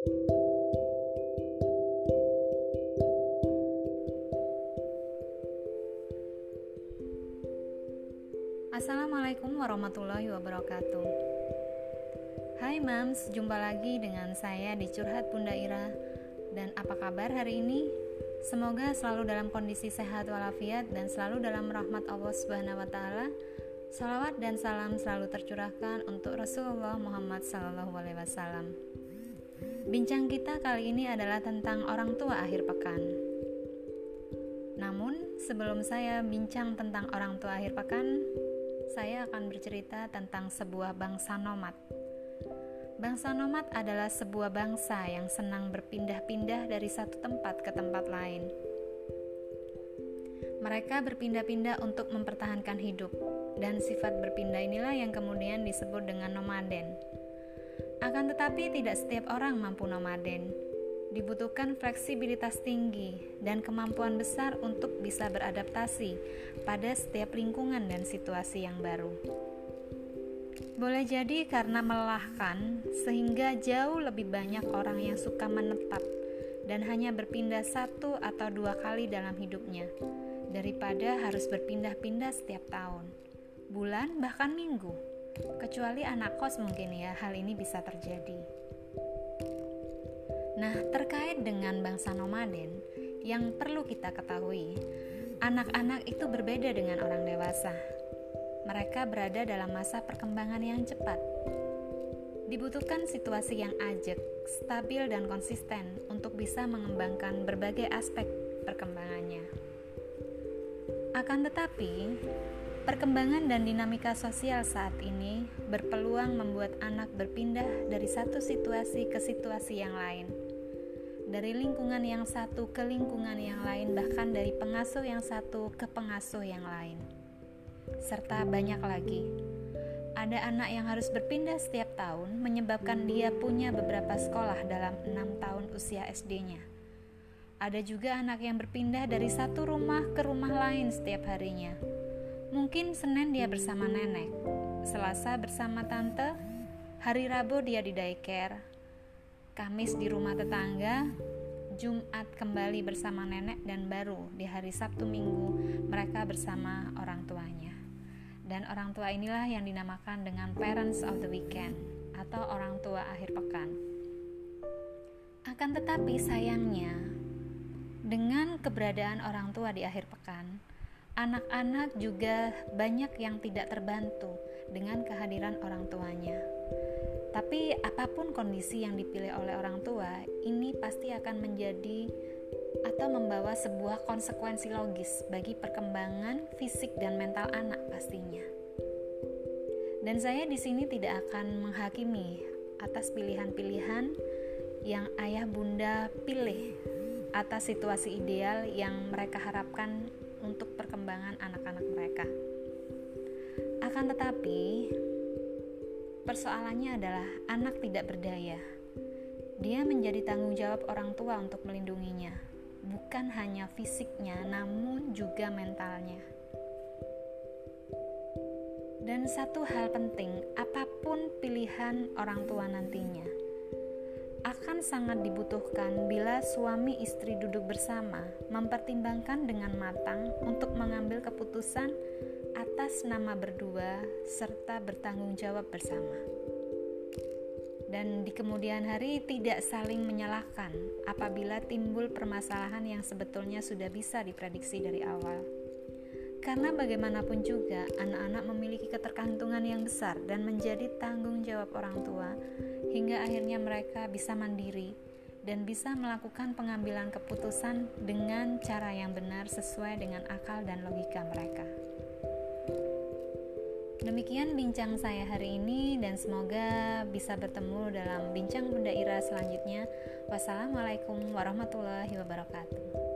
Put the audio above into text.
Assalamualaikum warahmatullahi wabarakatuh Hai Mams, jumpa lagi dengan saya di Curhat Bunda Ira Dan apa kabar hari ini? Semoga selalu dalam kondisi sehat walafiat dan selalu dalam rahmat Allah Subhanahu wa taala. Salawat dan salam selalu tercurahkan untuk Rasulullah Muhammad Sallallahu Alaihi Wasallam. Bincang kita kali ini adalah tentang orang tua akhir pekan. Namun, sebelum saya bincang tentang orang tua akhir pekan, saya akan bercerita tentang sebuah bangsa nomad. Bangsa nomad adalah sebuah bangsa yang senang berpindah-pindah dari satu tempat ke tempat lain. Mereka berpindah-pindah untuk mempertahankan hidup, dan sifat berpindah inilah yang kemudian disebut dengan nomaden. Akan tetapi, tidak setiap orang mampu nomaden. Dibutuhkan fleksibilitas tinggi dan kemampuan besar untuk bisa beradaptasi pada setiap lingkungan dan situasi yang baru. Boleh jadi karena melelahkan, sehingga jauh lebih banyak orang yang suka menetap dan hanya berpindah satu atau dua kali dalam hidupnya, daripada harus berpindah-pindah setiap tahun, bulan, bahkan minggu. Kecuali anak kos mungkin ya, hal ini bisa terjadi. Nah, terkait dengan bangsa nomaden, yang perlu kita ketahui, Anak-anak itu berbeda dengan orang dewasa. Mereka berada dalam masa perkembangan yang cepat. Dibutuhkan situasi yang ajak, stabil, dan konsisten untuk bisa mengembangkan berbagai aspek perkembangannya. Akan tetapi, perkembangan dan dinamika sosial saat ini berpeluang membuat anak berpindah dari satu situasi ke situasi yang lain dari lingkungan yang satu ke lingkungan yang lain, bahkan dari pengasuh yang satu ke pengasuh yang lain, serta banyak lagi. Ada anak yang harus berpindah setiap tahun, menyebabkan dia punya beberapa sekolah dalam enam tahun usia SD-nya. Ada juga anak yang berpindah dari satu rumah ke rumah lain setiap harinya. Mungkin Senin dia bersama nenek, Selasa bersama tante, hari Rabu dia di daycare, Kamis di rumah tetangga, Jumat kembali bersama nenek dan baru di hari Sabtu Minggu mereka bersama orang tuanya. Dan orang tua inilah yang dinamakan dengan parents of the weekend atau orang tua akhir pekan. Akan tetapi sayangnya dengan keberadaan orang tua di akhir pekan, anak-anak juga banyak yang tidak terbantu dengan kehadiran orang tuanya. Tapi apa pun kondisi yang dipilih oleh orang tua, ini pasti akan menjadi atau membawa sebuah konsekuensi logis bagi perkembangan fisik dan mental anak pastinya. Dan saya di sini tidak akan menghakimi atas pilihan-pilihan yang ayah bunda pilih atas situasi ideal yang mereka harapkan untuk perkembangan anak-anak mereka. Akan tetapi, Persoalannya adalah anak tidak berdaya. Dia menjadi tanggung jawab orang tua untuk melindunginya, bukan hanya fisiknya, namun juga mentalnya. Dan satu hal penting, apa pun pilihan orang tua nantinya, akan sangat dibutuhkan bila suami istri duduk bersama, mempertimbangkan dengan matang untuk mengambil keputusan atas nama berdua serta bertanggung jawab bersama. Dan di kemudian hari tidak saling menyalahkan apabila timbul permasalahan yang sebetulnya sudah bisa diprediksi dari awal. Karena bagaimanapun juga, anak-anak memiliki ketergantungan yang besar dan menjadi tanggung jawab orang tua, hingga akhirnya mereka bisa mandiri dan bisa melakukan pengambilan keputusan dengan cara yang benar sesuai dengan akal dan logika mereka. Demikian bincang saya hari ini dan semoga bisa bertemu dalam bincang Bunda Ira selanjutnya. Wassalamualaikum warahmatullahi wabarakatuh.